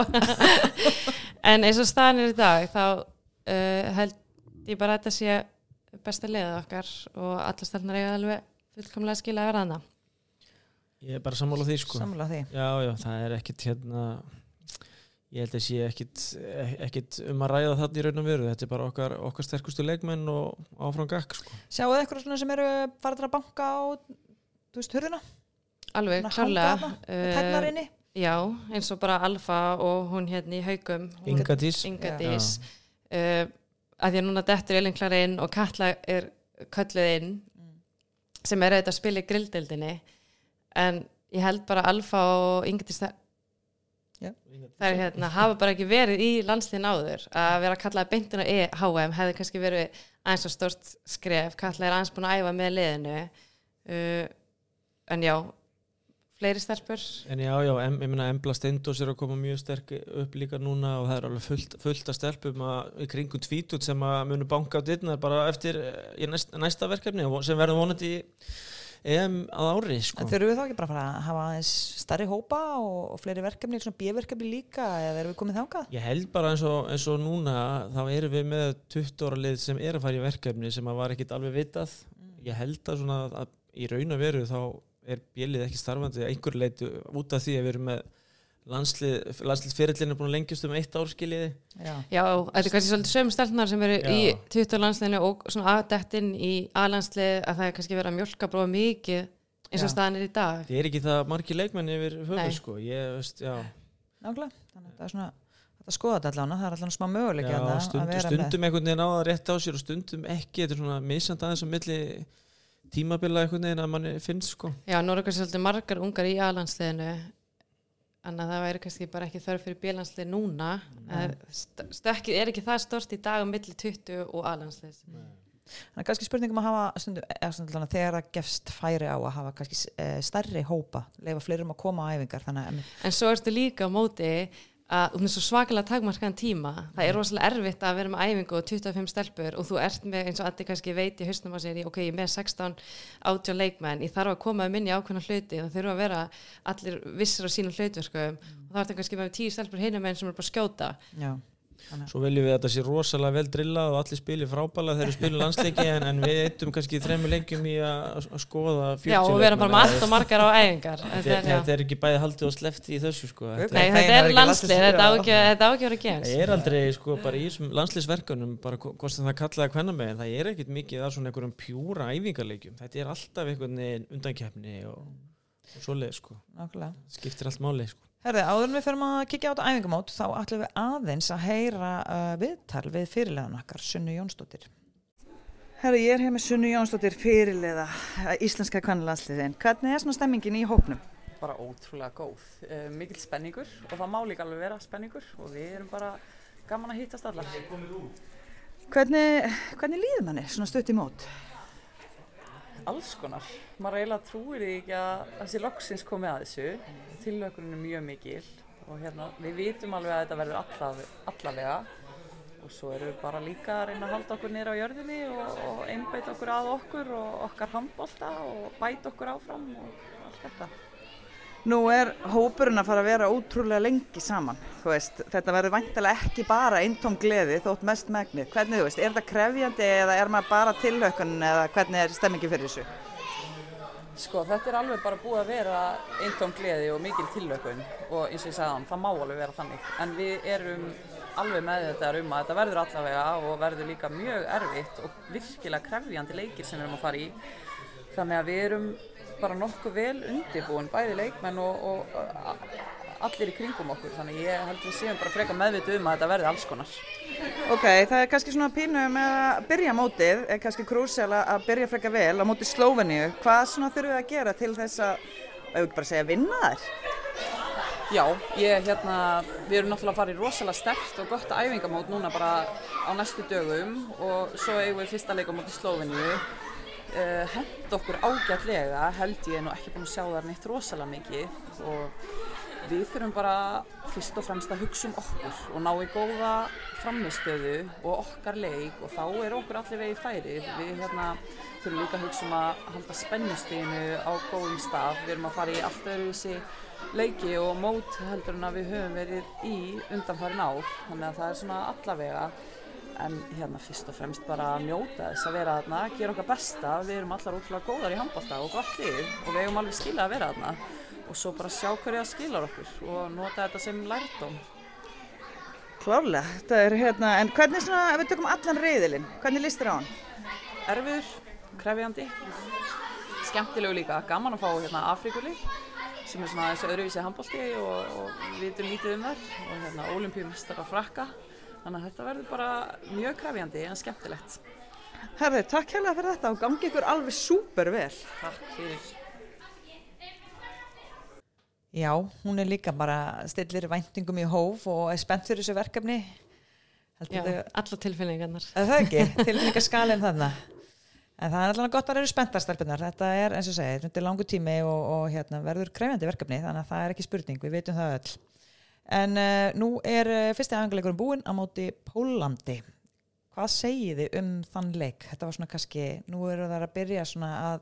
S4: en eins og staðan er í dag þá uh, held ég bara að þetta sé besta liðið okkar og allar stærnar eiga alveg fullkomlega að skila að vera hana
S3: ég er bara sammála því sko.
S2: Samla því.
S3: já, já, það er ekkit hérna ég held að sé ekkit, ekkit um að ræða þarna í raun og veru þetta er bara okkar, okkar sterkustu leikmenn og áfram gakk sko.
S2: Sjáu þið eitthvað sem eru farið að banka á, þú veist, hurðina?
S4: alveg
S2: Tegnar inni?
S4: já, eins og bara Alfa og hún hérna í haugum hún-
S3: Inga Dís
S4: Inga
S2: Já.
S4: Dís uh, að því að núna dettur Elin Klara inn og Katla er kölluð inn sem er auðvitað að spila í grilldeldinni en ég held bara Alfa og Inga Dís það það er hérna, hafa bara ekki verið í landsliðin áður. Að vera að kalla beintuna í HM hefði kannski verið aðeins og stort skref. Katla er aðeins búin að æfa með liðinu. Uh, en já fleiri stelpur?
S3: En já, já, em, ég meina Embla Steindós er að koma mjög sterk upp líka núna og það er alveg fullt, fullt að stelpum að, í kringum tvítut sem að munu banka á dittnar bara eftir eh, í næst, næsta verkefni sem verður vonandi í EM að ári sko.
S2: En þurfum við þá ekki bara að fara að hafa aðeins starri hópa og, fleiri verkefni, svona bjöverkefni líka eða erum við komið þákað?
S3: Ég held bara eins og, eins og núna þá erum við með 20 ára lið sem er að fara í verkefni sem að var ekkit alveg vitað ég held að svona að í raun og veru þá er bjelið ekki starfandi einhver leiti út af því að við erum með landslið, landslið fyrirlinu búin að lengjast um eitt árskiliði
S2: Já.
S4: Já, þetta er kannski svolítið sömu stelpunar sem eru
S3: Já.
S4: í 20 landsliðinu og svona aðdettinn í aðlandslið að það er kannski verið að mjölka bróða mikið eins og
S2: Já.
S4: staðan er í dag.
S3: Það er ekki það margi leikmenn yfir
S4: Nei.
S3: höfu sko, ég
S2: Nákvæmlega, þannig að það er svona þetta skoða þetta allan, það er allan smá möguleik
S3: já
S2: hérna
S3: stund,
S2: að
S3: stundum einhvern veginn á það rétt á sér og stundum ekki, þetta er svona misjand aðeins á milli tímabila einhvern veginn að manni finnst sko.
S4: Já, nú eru kannski svolítið margar ungar í aðlandsliðinu en að það væri kannski bara ekki þörf fyrir bílandslið núna. Mm. Stökkið er ekki það stort í dag á milli 20 og aðlandslið.
S2: Þannig að kannski spurningum að hafa stundum, eða stundum allan, þegar það gefst færi á að hafa kannski e, stærri hópa, leifa fleirum að koma á æfingar þannig að
S4: En svo ertu líka á móti að þú finnst svo svakalega takmarkaðan tíma. Það er rosalega erfitt að vera með æfingu og 25 stelpur og þú ert með eins og allir kannski veit í hausnum sér í, ok, ég er með 16 átján leikmenn, ég þarf að koma að minni ákveðna hluti, það þurfa að vera allir vissir á sínum hlutverkum. Og þá ertu kannski með 10 stelpur hinum einn sem er bara að skjóta.
S2: Já.
S3: Svo viljum við að þetta sé rosalega vel drillað og allir spilir frábæla þegar við spilum landsleiki en, en við eittum kannski þremmu lengjum í að að skoða 40
S4: Já, og vera bara með allt og margar á æfingar Þetta er- já.
S3: þetta er ekki bæði haldið og slefti í þessu sko. Þetta
S4: Nei,
S2: Nei,
S4: þetta
S2: er
S4: landslið, þetta á
S2: já.
S4: ekki þetta á ekki að gens
S3: Það er aldrei sko bara í landsliðsverkunum bara hvo- hvort sem það kallaði hvenna með það er ekkit mikið af svona einhverjum pjúra æfingarleikjum þetta er alltaf einhvern veginn undankeppni og, og svoleið sko
S2: Nákvæmlega.
S3: skiptir allt máli sko
S2: Herði, áður en við fyrir að kíkja á þetta æfingamót þá ætlum við aðeins að heyra uh, viðtal við fyrirlegan okkar, Sunnu Jónsdóttir. Herði, ég er hér með Sunnu Jónsdóttir fyrirlega íslenska kvannalandsliðin. Hvernig er svona stemmingin í hópnum?
S6: bara ótrúlega góð. Uh, mikil spenningur og það má líka alveg vera spenningur og við erum bara gaman að hittast allar.
S2: Hvernig, hvernig líður manni svona stutt í mót?
S6: Alls konar. Maður eiginlega trúir því ekki að þessi loksins komið að þessu. Tilökurinn er mjög mikil og hérna við vitum alveg að þetta verður alla, allavega og svo erum við bara líka að reyna að halda okkur niður á jörðinni og, og einbeita okkur að okkur og okkar handbolta og bæta okkur áfram og allt þetta.
S2: Nú er hópurinn að fara að vera ótrúlega lengi saman. Þú veist, þetta verður væntalega ekki bara eintóm gleði þótt mest megnið. Hvernig þú veist, er þetta krefjandi eða er maður bara tilhökun eða hvernig er stemmingin fyrir þessu?
S6: Sko þetta er alveg bara búið að vera eintóm gleði og mikil tillökun og eins og ég sagði hann, það má alveg vera þannig. En við erum alveg með þetta um að þetta verður allavega og verður líka mjög erfitt og virkilega krefjandi leikir sem við erum að fara í. Þannig að við erum bara nokkuð vel undirbúin, bæði leikmenn og, og allir í kringum okkur. Þannig ég held við séum bara frekar meðvitið um að þetta verði alls konar.
S2: Ok, það er kannski svona pínu með að byrja mótið, er kannski krúsjál að byrja frekar vel á mótið Slóveníu. Hvað svona þurfum við að gera til þess að, ekki bara segja, vinna þær?
S6: Já, ég hérna, við erum náttúrulega að fara í rosalega sterkt og gott æfingamót núna bara á næstu dögum og svo eigum við fyrsta leik á móti Slóveníu. Uh, hend okkur ágætlega, held ég nú ekki búin að sjá þar neitt rosalega mikið og við þurfum bara fyrst og fremst að hugsa um okkur og ná í góða framistöðu og okkar leik og þá er okkur allir vegi færið. Við hérna þurfum líka að hugsa um að halda spennustíðinu á góðum stað. Við erum að fara í allt öðruvísi leiki og mót heldur en að við höfum verið í undanfarin ár. Þannig að það er svona allavega en hérna fyrst og fremst bara að njóta þess að vera þarna, gera okkar besta. Við erum allar útrúlega góðar í handbólta og gott lið og við eigum alveg skilja að vera þarna og svo bara sjá hverja skilar okkur og nota þetta sem lærdóm.
S2: Klárlega, þetta er hérna, en hvernig svona, ef við tökum allan reyðilinn, hvernig listir á hann?
S6: Erfiður, krefjandi, skemmtilegu líka, gaman að fá hérna Afrikulið sem er svona þessu öðruvísi handbólti og, og við vitum lítið um þær og hérna olimpíumistar á frakka þannig að þetta verður bara mjög krefjandi en skemmtilegt.
S2: Herði, takk hérlega fyrir þetta og gangi ykkur alveg súper vel.
S6: Takk fyrir.
S2: Já, hún er líka bara stillir væntingum í hóf og er spennt fyrir þessu verkefni.
S4: Já,
S2: þau,
S4: alla tilfinningarnar
S2: er það ekki? Tilfinningar skalinn þarna. En það er allavega gott að það eru spenntar stelpunar. Þetta er, eins og segið, þetta er langu tími og, og hérna, verður krefjandi verkefni, þannig að það er ekki spurning, við veitum það öll. En uh, nú er uh, fyrsti aðanguleikurinn búinn á móti Pólandi. Hvað segið þið um þann leik? Þetta var svona kannski, nú eru það að byrja svona að,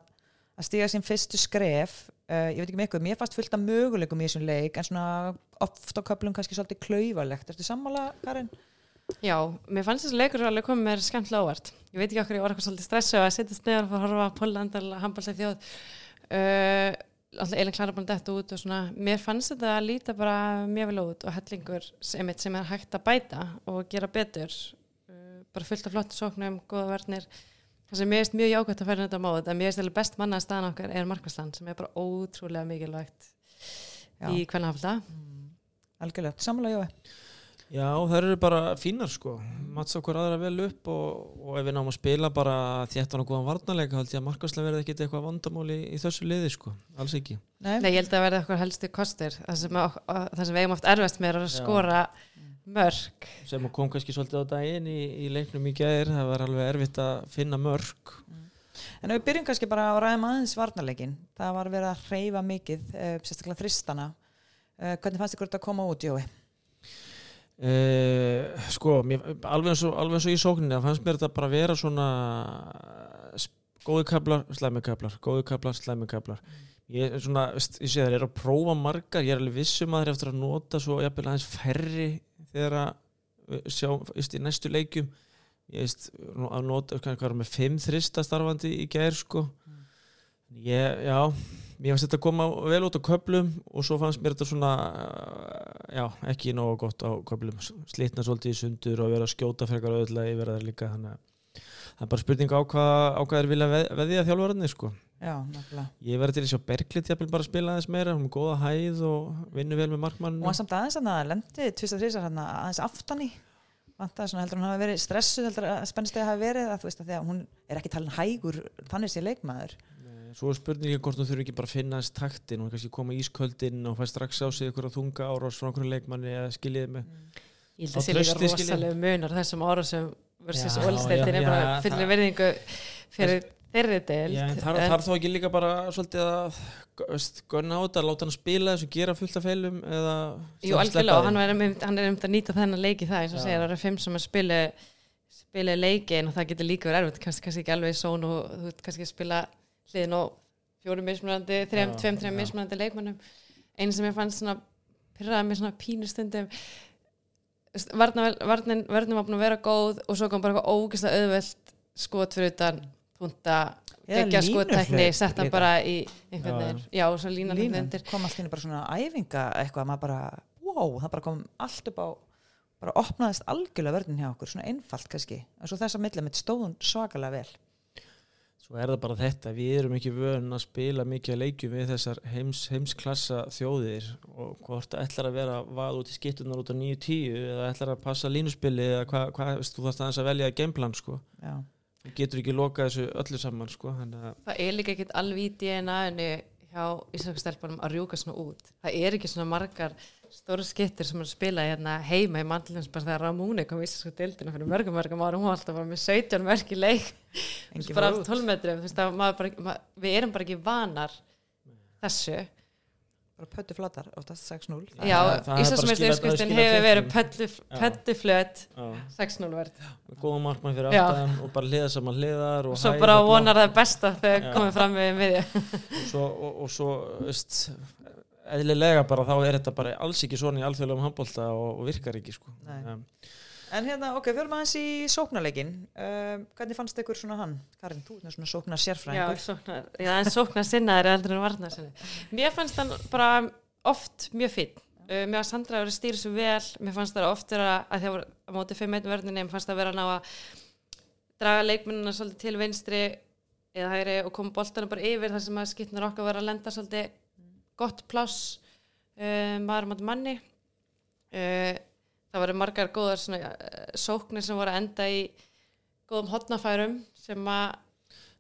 S2: að stíga sín fyrstu skref. Uh, ég veit ekki með eitthvað, mér fannst fullt af möguleikum í þessum leik, en svona oft á köplum kannski svolítið klauvalegt. Ertu sammála, Karin?
S4: Já, mér fannst þessi leikur alveg komið mér skemmtilega óvart. Ég veit ekki okkur, ég var eitthvað svolítið stressu að setjast neður og horfa Pólland og handbólslega þjóð. Uh, Elin Klara búin dætt út og svona. Mér fannst þetta að líta bara mjög vel út og hellingur sem, sem er hægt að bæta og gera betur. Uh, bara fullt af flottu sóknum, góða verðnir. Það sem mér finnst mjög jákvæmt að færa þetta mót, en mér finnst best manna að staðan okkar er Markvarsland sem er bara ótrúlega mikilvægt
S2: Já.
S4: í hvernig hafða.
S2: Algjörlega, sammála Jói.
S3: Já, það eru bara fínar sko. Mats okkur aðra vel upp og, og ef við náum að spila bara þéttan og góðan varnarleika held ég að markaslega verði ekkit eitthvað vandamál í, í þessu liði sko, alls ekki.
S2: Nei,
S4: Nei, ég held að það verði okkur helstu kostur það sem, ok- það sem við eigum oft erfast með er að skora mörg
S3: sem kom kannski svolítið á daginn í, í leiknum í gæðir, það var alveg erfitt að finna mörg
S2: En ef við byrjum kannski bara að ræðum aðeins varnarleikin. Það var verið að hreyfa mikið, uh, sérstaklega þristana. Uh, hvernig fannst ykkur þetta að koma út, Jói?
S3: Uh, sko, mér, alveg, eins og, alveg eins og í sókninni það fannst mér þetta bara vera svona góði kablar, slæmi kablar góði kablar, slæmi kablar ég, svona, veist, ég sé það er að prófa margar ég er alveg vissum að það er eftir að nota svo jafnvel aðeins færri þegar að sjá, veist, í næstu leikjum. Ég veist, að nota hvað er með fimm þrista starfandi í gær sko. Ég, já mér finnst þetta koma vel út á köplum og svo fannst mér þetta svona uh, já, ekki nógu gott á köplum slitna svolítið í sundur og vera að skjóta frekar auðvitað yfir það líka þannig að það er bara spurning á hvað, á hvað er vilja veð, veðja þjálfvararnir sko.
S2: Já,
S3: ég verði til að sjá Berglind bara að spila aðeins meira hún er góða hæð og vinnur vel með markmann
S2: Hún var samt aðeins hann að lendi tvist að þrísar hann aðeins aftan í. Vantaði svona heldur hún hafi verið stressuð heldur að spennstegi hafi verið að þú veist að því að hún er ekki talin hægur þannig sé leikmaður
S3: svo er spurningin hvort hún þurfi ekki bara að finna þess taktin er kannski koma ísköldinn og fæ strax á sig ykkur að þunga árás frá einhverju leikmanni eða skiljiði með
S4: Ég held að sé líka rosalega munar þessum ára sem versus
S3: já,
S4: er bara fyrir
S3: það-
S4: verðingu fyrir þeirri
S3: en þar, þar þó ekki líka bara svolítið að veist, gunna á þetta, láta hann spila þessu, gera fullt af feilum
S4: Jú, algjörlega, og
S3: því?
S4: hann er, er um að nýta þennan leiki það eins og segir, það eru fimm sem að spila spila leikin og það getur líka verið erfitt kannski, kannski ekki alveg í són og þú veit kannski spila hliðin og fjórum mismunandi, þrem, tveim, þrem mismunandi leikmannum einu sem ég fannst svona pyrraði mig svona pínustundum varnin, varnin var búin að vera góð og svo kom bara eitthvað ógeðslega auðvelt skot fyrir utan punta,
S2: Eða
S4: geggja
S2: línuhlaup
S4: skottekni sett hann
S2: líka.
S4: bara í einhvern veginn, já, og svo línan hann
S2: línan
S4: undir.
S2: kom allt inn bara svona æfinga eitthvað maður bara, wow, það bara kom allt upp á bara opnaðist algjörlega vörðin hjá okkur, svona einfalt kannski. En svo þess að milli mitt stóðun svakalega vel
S3: Svo er það bara þetta, við erum ekki vön að spila mikið að leikjum við þessar heims, heimsklassa þjóðir og hvort ætlar að vera vað út í skittunar út á 9-10 eða ætlar að passa línuspili eða hvað, hva, þú þarfst aðeins að velja gameplan sko.
S2: já,
S3: Þú getur ekki lokað þessu öllu saman sko. að
S4: það er líka ekkert alveg í DNA-inu hjá íslensku stelpunum að rjúka svona út það er ekki svona margar stóru skittir sem að spila hérna heima í mandlunum bara þegar Ramúni kom í íslensku dildina fyrir mörgum mörgum árum, hún var alltaf bara með 17 mörg í leik.
S2: Engin
S4: bara
S2: fór
S4: af
S2: út.
S4: 12 metrum við erum bara ekki vanar þessu.
S2: Bara pöttu flatar, oftast 6-0
S3: Það-
S4: já, Íslandsmeistur
S3: skilað
S4: hefur verið pöllu flöt
S3: já,
S4: 6-0 verð.
S3: Góða markmann fyrir aftan og bara hliða saman hliðar og
S4: og svo bara
S3: og
S4: vonar það besta þegar komið fram við miðju.
S3: Og svo, eðlilega bara þá er þetta bara alls ekki svona í alþjóðlegum handbólta og, og virkar ekki sko.
S2: Nei.
S3: um,
S2: en hérna, ok, fyrir maður aðeins í sóknarleikin um, hvernig fannst ykkur svona hann Karin, þú er svona sóknar
S4: Já,
S2: sérfræðingur
S4: sóknar, já, en sóknar sinnaðir heldur en varnar sinni. Mér fannst hann bara oft mjög finn. Uh, mér fannst Sandra að vera að stýra svo vel, mér fannst það oft vera að það voru á móti 5-1 verðinni, mér fannst það vera að ná að draga leikmennina svolítið til vinstri eða hægri og koma boltana bara yfir þar sem að skipnar okkar vera að lenda svolítið gott pláss uh, maður mát manni. Uh, það voru margar góðar svona, uh, sóknir sem voru að enda í góðum hotnafærum sem að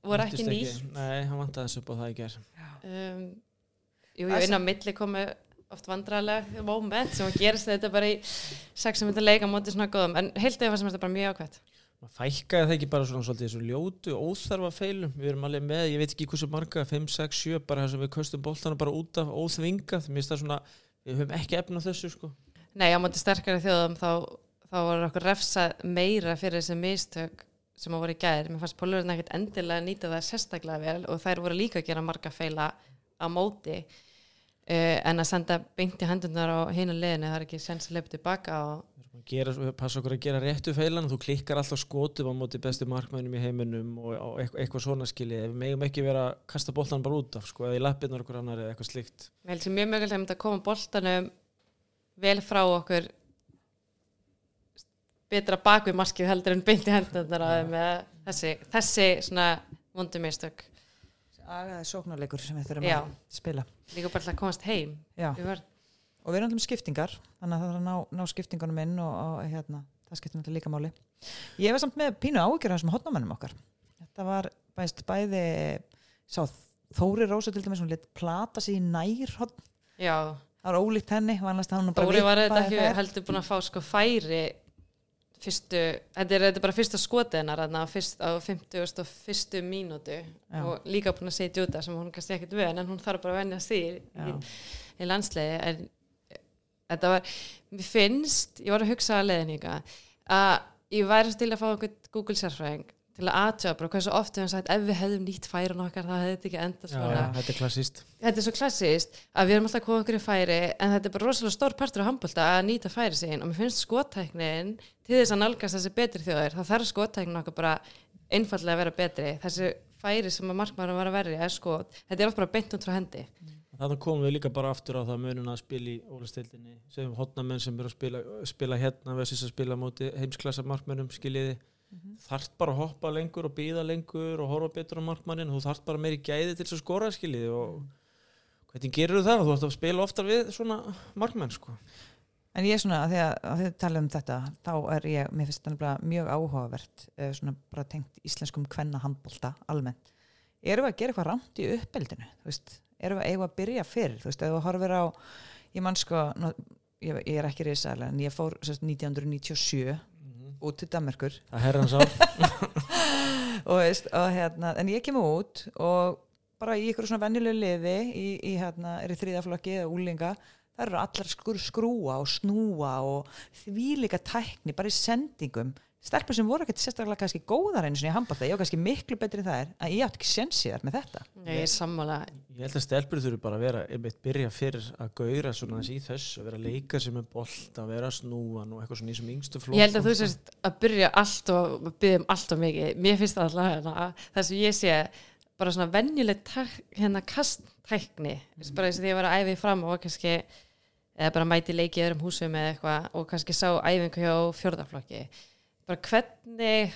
S4: voru ekki nýtt
S3: Nei, hann vantaði þessu upp á það í ger
S4: um, Jú,
S2: Það
S4: inn á milli komu oft vandrarlega moment sem að gerist þetta bara í 6 minnta leika móti svona góðum, en heilt eða sem þetta bara mjög ákvæmt
S3: fækkaði það ekki bara svona svolítið þessu ljótu óþarfa feilum, við erum alveg með ég veit ekki hversu marga, 5, 6, 7 bara þess að við köstum boltana bara út af finnst það svona, við höfum ekki efna þessu sko.
S4: Nei, á móti sterkari þjóðum þá, þá voru okkur refsa meira fyrir þessi mistök sem að voru í gæðir, mér fannst pólurinn ekkert endilega nýta það sérstaklega vel og þær voru líka að gera marga feila á móti uh, en að senda beint í hendunar á hinu liðinu, það er ekki sens að leipa tilbaka og
S3: gera, passa okkur að gera réttu feilan þú klikkar alltaf skotum á móti bestu markmænum í heiminum og, og eitthvað, svona skilji. Við megum ekki vera að kasta boltan bara út af sko, eða í lappirnar okkur annar eða eitthvað slíkt.
S4: Ég held sem mjög mögulegt að mynda að koma boltanum vel frá okkur betra bak við maskið heldur en beint í hendunar þeim með þessi, þessi svona vondu mistök.
S2: Agaði sóknarleikur sem við þurfum
S4: Já.
S2: að spila.
S4: Líka bara að komast heim.
S2: Já. Og við erum alltaf skiptingar þannig að það þarf að ná, ná skiptingunum inn og, og hérna, það skiptir náttúrulega líka máli. Ég var samt með pínu áhyggjur af þessum hotnamennum okkar. Þetta var bæst bæði sá Þóri Rósa til dæmis hún lit plata sig í nær hotn
S4: Já,
S2: það var ólíkt henni
S4: Dóri var þetta ekki
S2: þær.
S4: heldur búin að fá sko færi fyrstu, þetta er, þetta er bara fyrsta skotinar þarna á, fyrst, á 50 og fyrstu mínútu.
S2: Já.
S4: og líka búin að setja út það sem hún kannski ekkert vön en hún þarf bara að venja sig í, í landsliði en þetta var, mér finnst ég var að hugsa að ykkar að ég væri til að fá einhvern Google sérfræðing til að aðtjóða bara hversu oft við hefum sagt ef við hefðum nýtt færin okkar þá hefði þetta ekki enda
S3: Já,
S4: svona
S3: þetta er klassíst
S4: þetta er svo klassist að við erum alltaf koma okkur í færi en þetta er bara rosalega stór partur á handbólta að nýta færi sín. Og mér finnst skotæknin til þess að nálgast þessi betri þjóðir þá þarf skotæknin okkur bara einfallega að vera betri. Þessi færi sem að markmaður var að verja er skot, þetta er oft bara beint út frá hendi
S3: Þannig komum við líka bara aftur á það munun að spila í ólastildinni sem hotnamenn sem eru að spila, spila hérna versus að spila á móti heimsklassa markmennum skiljiði
S2: Mhm.
S3: þarft bara að hoppa lengur og býða lengur og horfa betur á markmannin þú þarft bara meiri gæði til að skora skiljiði og hvernig gerur það? Þú ætti að spila oftar við svona markmenn sko.
S2: En ég er svona, að því að, þið tala um þetta, þá er ég, mér finnst þetta mjög áhugavert, eh, svona bara tengt íslenskum kvenna handbólta almennt. Erum við að gera eitthvað rámt í uppeldinu, þú veist? Erum við að eiga að byrja fyrr, þú veist, ef þú horfir á, ég man sko, ég, ég er ekki reysaðlega, en ég fór sérst, 1997 út til Danmarkur
S3: Það herrans á
S2: og, veist, og hérna, en ég kemur út og bara í ykkur svona venjulegu liði í, í hérna, er í þriðaflokki eða úlinga, það eru allar skur, skrúa og snúa og þvílika tækni bara í sendingum stelpur sem voru ekkert sérstaklega kannski góðar einu svona í handbólta, ég var kannski miklu betri en það er að ég átti ekki sensið þar með þetta
S4: ég er sammála
S3: Ég held að stelpur þurfi bara að vera einmitt byrja fyrir að gauðra svona þessi í þessu að vera leika sem er bolt að vera að snúa og eitthvað svona í sem yngstu flokk
S4: Ég held að þú sérst að byrja allt og byrja um allt og mikið. Mér finnst það alltaf hérna, það sem ég sé bara svona venjuleg hérna kasttækni, mm. bara eins og því að eða bara mæti leiki í öðrum húsum eða eitthvað og kannski sá æfingu hjá fjórðarflokki. Bara hvernig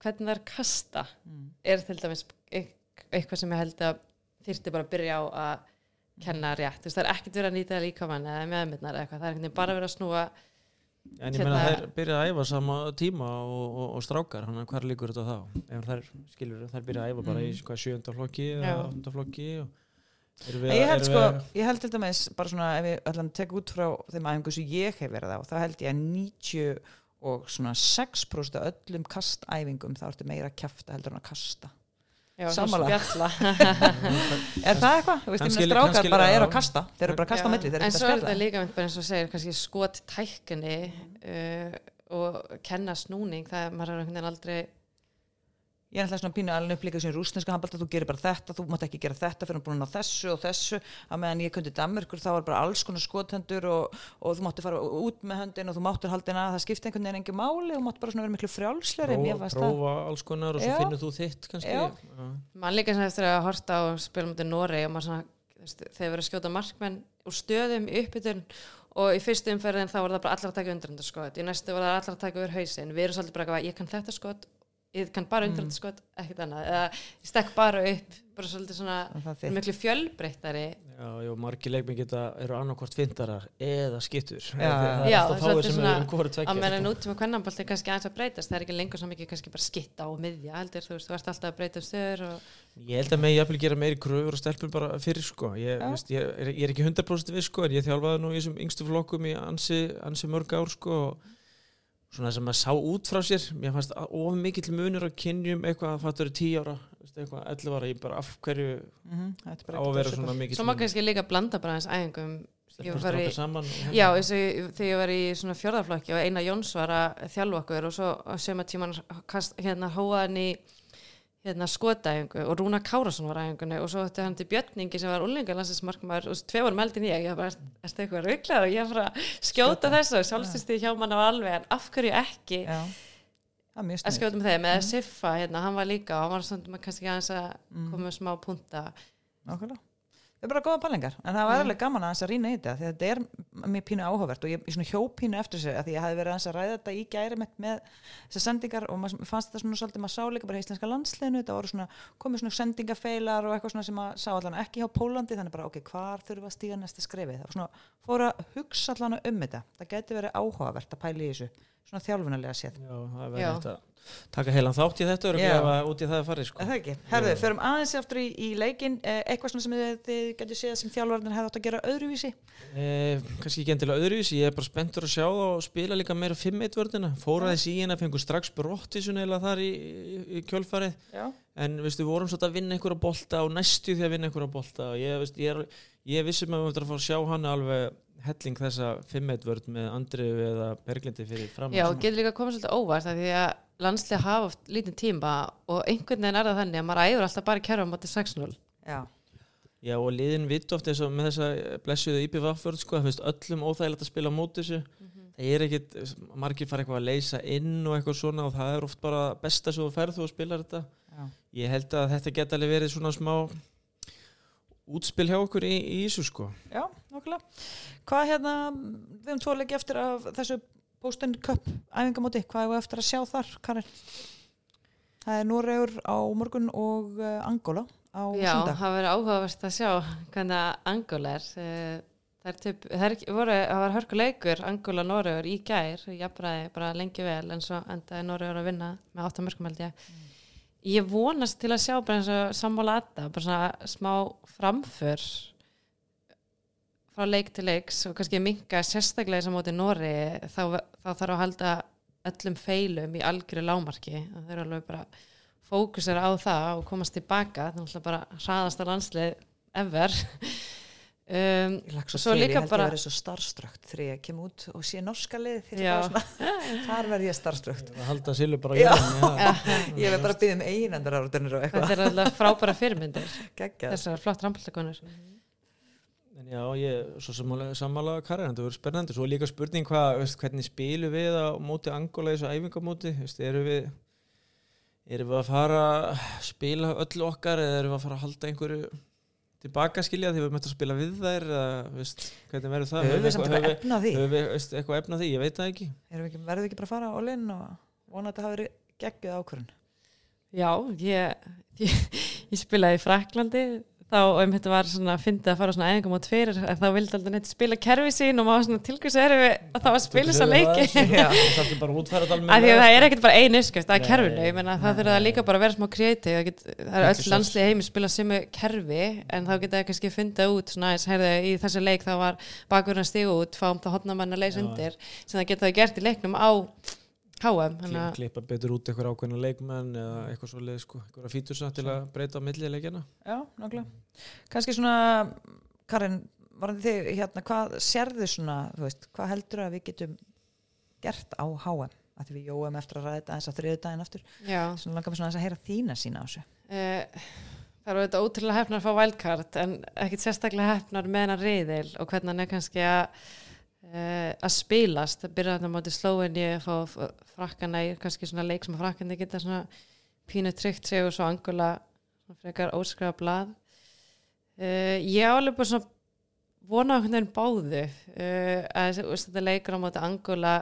S4: hvernig það er kasta
S2: mm.
S4: er til dæmis eit- eitthvað sem ég held að þyrfti bara að byrja á að kenna rétt. Þú veist, það er ekkert verið að nýta það líkamann eða meðmyndnar eða eitthvað. Það er bara verið að snúa
S3: En ég meina
S4: Hérna-
S3: þær byrja að æfa sama tíma og, og, og strákar, hann hvar líkur þetta þá? Ef þær, skilur, þær byrja að æfa bara í hvað sjönda flokki eða
S4: Já.
S3: áttunda flokki og við,
S2: Ég held sko,
S3: við,
S2: ég held til dæmis bara svona ef ég ætla að tekja út frá þeim æfingu sem ég hef verið á, þá held ég að 90 og svona 6% af öllum kastæfingum þá ertu meira að kjafta heldur en að kasta
S4: spjalla.
S2: Er það eitthvað? Þú veist, ég
S3: Kannski-
S2: með strákar bara eru að kasta þeir eru bara að kasta milli, þeir eru
S4: en
S2: ekki
S4: svo
S2: að
S4: er þetta líka mynd bara eins og segir kannski skot tækni uh, og kenna snúning það er maður er einhvern veginn aldrei
S2: Ég er alltaf svona pínu alveg upp líka sem rúsneska handbalta, þú gerir bara þetta, þú mátt ekki gera þetta fyrir að búin á þessu og þessu að meðan ég kundi Danmörkur þá var bara alls konar skothendur og, og þú mátti fara út með höndin og þú máttur haldina, það skipti einhvern veginn engin máli og mátti bara svona vera miklu frjálsleri mér
S3: prófa, prófa alls konar og svo
S2: Já.
S3: finnur þú þitt kannski
S2: Já.
S3: Já.
S4: maður líka sem eftir að horta á spilum út í Nóri og maður svona þegar verið að skjóta markmenn úr stöðum í uppbytun og í fyrstu umferðin þá var það bara allar að taka undrandskot í næstu var það allar að taka yfir hausinn við erum svolítið bara eitthvað, ég kann þetta skot ég kann bara undrandskot, ekkert annað. Eða ég stekk bara upp bara svolítið svona
S2: það
S4: miklu fjölbreyttari.
S3: Já, já, margir leikminn geta, eru annarkvort fintarar eða skittur
S2: Já, já.
S4: Já,
S3: alltaf
S4: svolítið svona- að menna nútíma kvennanbolt er kannski aðeins að breytast. Það er ekki lengur svo mikið kannski bara skitta og miðja heldur þú veist, þú ert alltaf að breyta um stöður og
S3: Ég held að mig jafnvel gera meiri kröfur og stelpur bara fyrir sko. Ég, veist, ég, er, ég er ekki 100% við sko en ég þjálfaði nú í þessum yngstu flokkum í ansi, ansi mörg ár sko og svona sem maður sá út frá sér. Mér fannst að- of mikill munur á kynjum eitthvað að fattur 10 ára eitthvað 11 ára, ég bara af hverju
S2: Mhm, þetta er bara
S3: á að vera svona mikill
S4: svo má kannski líka blanda bara Já, eins og ég- þegar ég var í svona fjörðarflokki og Einar Jóns var að þjálfa okkur og svo á söma tíman hérna hóa hann í hérna skotæfingu og Rúna Kárasson var æfingunni og svo ætti hann til Björningi sem var úlingarlansinsmarkmaður og tvei var meldin ég, ég bara, erstu eitthvað rugglar og ég bara að skjóta. þessu og sjálfstyrstið hjá mann á alveg en af hverju ekki
S2: Já,
S4: að skjóta með þeim? Eða Siffa, hérna, hann var líka og hann var svona kannski aðeins að
S2: Mm.
S4: koma með smá punta.
S2: Nákvæmlega. Það er bara góða pælingar, en það var
S4: Mm.
S2: alveg gaman að þess að rýna í þetta, því að þetta er mér pínu áhugavert og ég, ég svona hjó pínu eftir sig að því ég hafi verið aðeins að ræða þetta í gæri með, með þessar sendingar og maður fannst þetta svona svolítið, maður sá líka bara í íslenska landsliðinu, þetta voru svona, komið svona sendingafeilar og eitthvað svona sem maður sá allan ekki hjá Pólandi, þannig bara, ok, hvar þurfum við að stíga næsta skrefið, það var svona, fór að hugsa allan um þetta, það geti verið áhugavert að pæla í þessu, svona þjálfunarlega séð.
S3: Já, það
S4: Já.
S3: hægt að taka heilan þátt í þetta og ef út í það að fara sko.
S2: Það ekki. Herðu, förum aðeins aftur í, í leikin, eh, eitthvað sem þið, getur séð sem þjálfarnir hefði átt að gera öðruvísi.
S3: Eh, kannski ekki endilega öðruvís ég er bara spenntur að sjá það og spila líka meira 5-1 vördina, fóraði síðan að fengu strax brottisun eða þar í, í, í kjölfarið
S2: Já.
S3: en veistu, við vorum svolítið að vinna einhverja bolta og næstu því að vinna einhverja bolta og ég, veist, ég, er, ég vissum að við ættum að fá að sjá hann alveg helling þessa 5-1 vörð með Andriðu eða Berglindi fyrir fram
S4: Já, getur líka komið svolítið óvart af því að landslið hafa oft lítinn tíma og einhvern veginn er það þannig að maður æfur alltaf bara í kerfa motið 6-0
S2: Já,
S3: Já og liðin vitt oft eins og með þessa blessuðu IPVF-vörð sko, það finnst öllum óþægilegt að spila á móti þessu. Það er ekkit, margir fara eitthvað að leysa inn og eitthvað svona og það er oft bara besta sem þú ferð þú og spilar þetta.
S2: Já.
S3: ég held að þetta geta alveg verið svona smá útspil hjá okkur í, í þessu sko.
S2: Já, nokkulega. Hvað hérna, við höfum tvo leiki eftir af þessu Boston Cup æfingamóti, hvað hefur eftir að sjá þar, Karin? Það er Noregur á morgun og uh, Angola á
S4: Já,
S2: sundag.
S4: það verður áhugavert að sjá hvernig Angola er Eh, það er typ, það er voru, það var hörkuleikur Angola Noregur í gær jafnræði bara lengi vel en svo endaði Noregur að vinna með 8 mörgum held ég ég vonast til að sjá bara eins og sammála þetta, bara svona smá framför frá leik til leiks og kannski minka sérstaklega þess að móti Nóri þá, þá þarf að halda öllum feilum í algjöru lámarki það er alveg bara fókusir á það og komast tilbaka. Þannig að bara hraðast að landslið ever. Um,
S2: svo
S4: Svo
S2: til, ég
S4: líka
S2: held
S4: bara-
S2: ég verið svo starfströkt þegar ég kem út og sé norska lið þar verð ég starfströkt.
S3: að halda Silvi bara jörðinni, já.
S2: Ég verð bara að byggja um einendar árutunir og eitthvað.
S4: þetta er alltaf frábæra fyrirmyndir.
S2: Geggjað.
S4: þessar flott rambaldakonnur
S3: En já, ég, svo sammála, sammála Karin, þetta verður spennandi. Svo er líka spurning hvað, veist, hvernig spilum við á móti Angola í þessu æfingamóti, veist, eru við, eru við að fara að spila öll okkar eða eru við að fara að halda einhverju tilbaka skilja því við möttum að spila við þær eða, veist, hvernig verður það?
S2: Höfum við samt eitthvað efna því?
S3: höfum við, veist, eitthvað efna því? Ég veit það ekki.
S2: Erum við ekki, verðum við ekki bara að fara á linn og vona að þetta hafi verið geggjuð ákvörðun?
S4: Já, ég, ég, ég spilaði í Fraklandi þá um þetta var svona að fyndi að fara svona æfingum á tveir þá vildi alltaf neitt spila kerfi sín og maður svona tilkvæmst erum við að það var að spila leiki.
S3: bara útfæra þetta
S4: af því að það er ekkert bara einu er
S3: Nei,
S4: kerfinu ég menna það þurfa líka bara að vera smá kreatív það, er
S3: Ekki
S4: öll landslið heimi spila sem kerfi en þá geta það kannski fundið út svona eins, heyrðu, í þessu leik þá var bakurinn að stiga út, fáum það hotnamann að leysa undir sem það geta það gert í leiknum á HM að
S3: klippa betur út eitthvað ákveðna leikmenn eða eitthvað svo leið, sko, eitthvað fítursa til að breyta á milli leikina.
S2: Já, nákvæmlega. Kanski svona, Karin, varandi þig, hérna, hvað sérðu svona, þú veist, hvað heldur að við getum gert á HM? Að því við jóum eftir að ræða þetta eins á þriðu daginn aftur.
S4: já,
S2: Svona langar mér svona að heyra þína sína á þessu.
S4: Eh, Það eru auðvitað ótrúlega hefnar að fá wildcard en ekkit sérstaklega hefnar með hennar reyðil og hvernig hann er kannski að uh, að spilast að byrja þarna móti slóinni að fá frakkana í kannski svona leik sem að frakkandi geta svona pínu tryggt sig og svo angula frekar óskrifa blað. Uh, ég á alveg bara svona vona hvernig báðu. Uh, að úrstætta leikur á móti angula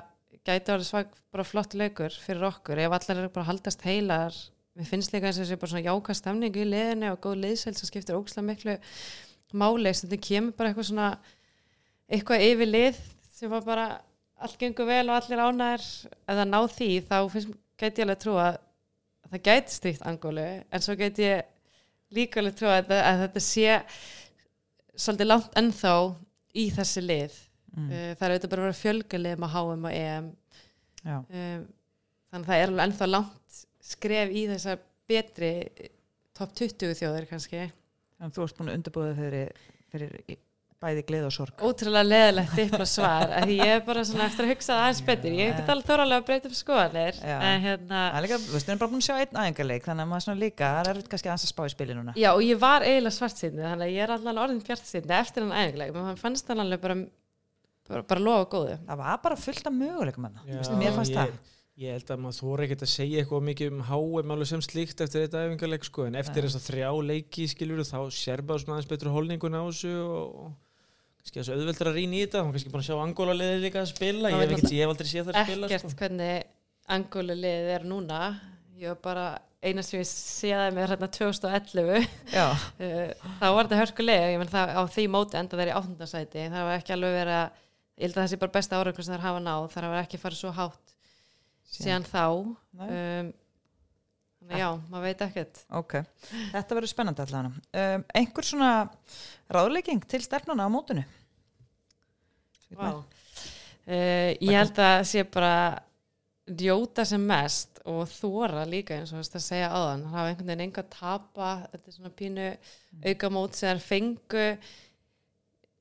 S4: gæti að vera svag bara flott leikur fyrir okkur. Ef allar eru bara að haldast heilar mér finnst líka eins og þessi bara svona jákast stemning í liðinu og góð liðsæl sem skiptir ókslega miklu máli. Sem þetta kemur bara eitthvað svona eitthvað yfir lið sem var bara allt gengur vel og allir ánæður ef það ná því þá finnst, gæti ég alveg trú að það gæti stríkt angólu en svo gæti ég líka alveg trú að, að þetta sé svolítið langt ennþá í þessi lið.
S2: Mm.
S4: uh, það er auðvitað bara að vera fjölgalið með HM og EM um, þannig að það er alveg ennþá langt skref í þessar betri top 20 þjóðir kannski.
S2: Þannig að þú ert búin að undirbúða fyrir, fyrir bæði gleð og sorg.
S4: ótrúlega leðilegt dippla svar að því ég er bara svona eftir að hugsa það aðeins betur ég get alveg þóralega að breyta upp skoðanir
S2: Já.
S4: en hérna
S2: Það er líka, þú veist, við erum bara búin að sjá einn æfingarleik, þannig að maður svona líka, það er kannski aðeins að spá í spili núna.
S4: já og ég var eiginlega svart þannig að ég er allavega orðin bjart eftir hann menn hann fannst hann alveg bara bara, bara lofa góðu
S2: Það var bara fullt af möguleikum hann.
S3: Já,
S2: Mér fannst
S3: ég,
S2: það.
S3: Ég held að maður þóra ekkert að segja eitthvað mikið um HM alveg sem slíkt eftir þetta æfingarleik sko, en eftir þess að þrjá leiki skilur þá sér bara svona aðeins betur holningun á þessu og, kannski þessu auðveldur að rýna í þetta, hún kannski búin að sjá Angola liðið líka að spila,
S4: Það
S3: ég hef, ekkert, ég hef aldrei séð það að spila
S4: ekkert
S3: sko.
S4: hvernig angólu liðið er núna. Ég var bara eina sem ég séði með hérna 2011
S2: Já,
S4: Uh, þá var þetta hörkulega, ég menn það á því móti enda þeir í áttundasæti, það var ekki alveg verið að ég held að það sé bara besta árangur sem þær hafa náð. Þar hafa ekki farið svo hátt síðan þá. Um, já, maður veit ekkert.
S2: Ok. Þetta verður spennandi allavega. Um, einhver svona ráðlegging til stefnuna á mótinu?
S4: Vá. Uh, ég held að sé bara njóta sem mest og þóra líka eins og þess að segja áðan. Hafa einhvern veginn enga að tapa. Þetta er svona pínu auka mót sem þær fengu.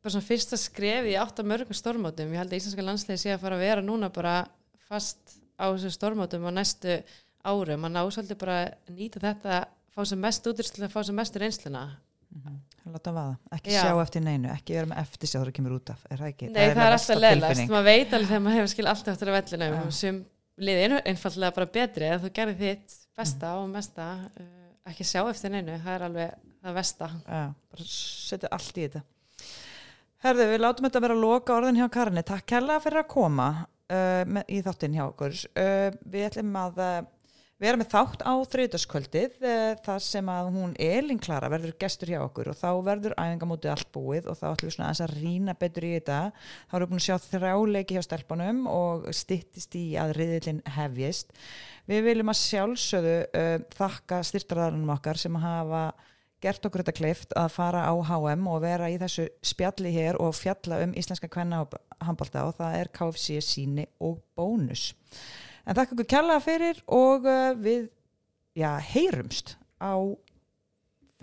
S4: Bara svona fyrsta skref í átt af mörgum stormótum ég held að íslenska landsliði sé að fara að vera núna bara fast á þessu stormótum á næstu árum. Að ná svolítið bara nýta þetta fá sem mest útristil að fá sem mest reynsluna
S2: Láta vaða, ekki
S4: Já.
S2: sjá eftir neinu ekki vera með eftir sjá þegar það kemur út af er það?
S4: Nei, það er
S2: eiginlega
S4: alltaf
S2: tilfinning.
S4: maður veit alveg þegar maður hefur skil alltaf eftir að vellina um sem liði einfallega bara betri að þú gerir þitt besta
S2: Mm.
S4: og mesta uh, ekki sjá eftir neinu, það er alveg það versta.
S2: Já, bara setja allt í þetta Herðu, við látum þetta vera að loka orðin hjá Karinni Takk kærlega fyrir að koma uh, með, í þáttinn hjá okkur uh, Við ætlum að uh, vera með þátt á þriðdaskvöldið uh, þar sem að hún Elin Klara verður gestur hjá okkur og þá verður æfingamótið allt búið og þá ætlum við svona að rýna betur í þetta þá erum við búin að sjá þrjáleiki hjá stelpunum og styttist í að riðilinn hefjist Við viljum að sjálfsögðu uh, þakka styrtarðarunum okkar sem hafa gert okkur þetta kleift að fara á HM og vera í þessu spjalli hér og fjalla um íslenska kvenna og handbalta og það er KFC síni og bónus. En þakka okkur kærlega fyrir og uh, við já, heyrumst á uh,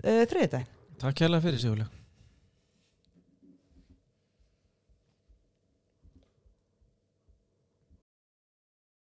S2: þriðdæn.
S3: Takk hérlega fyrir Sigurlega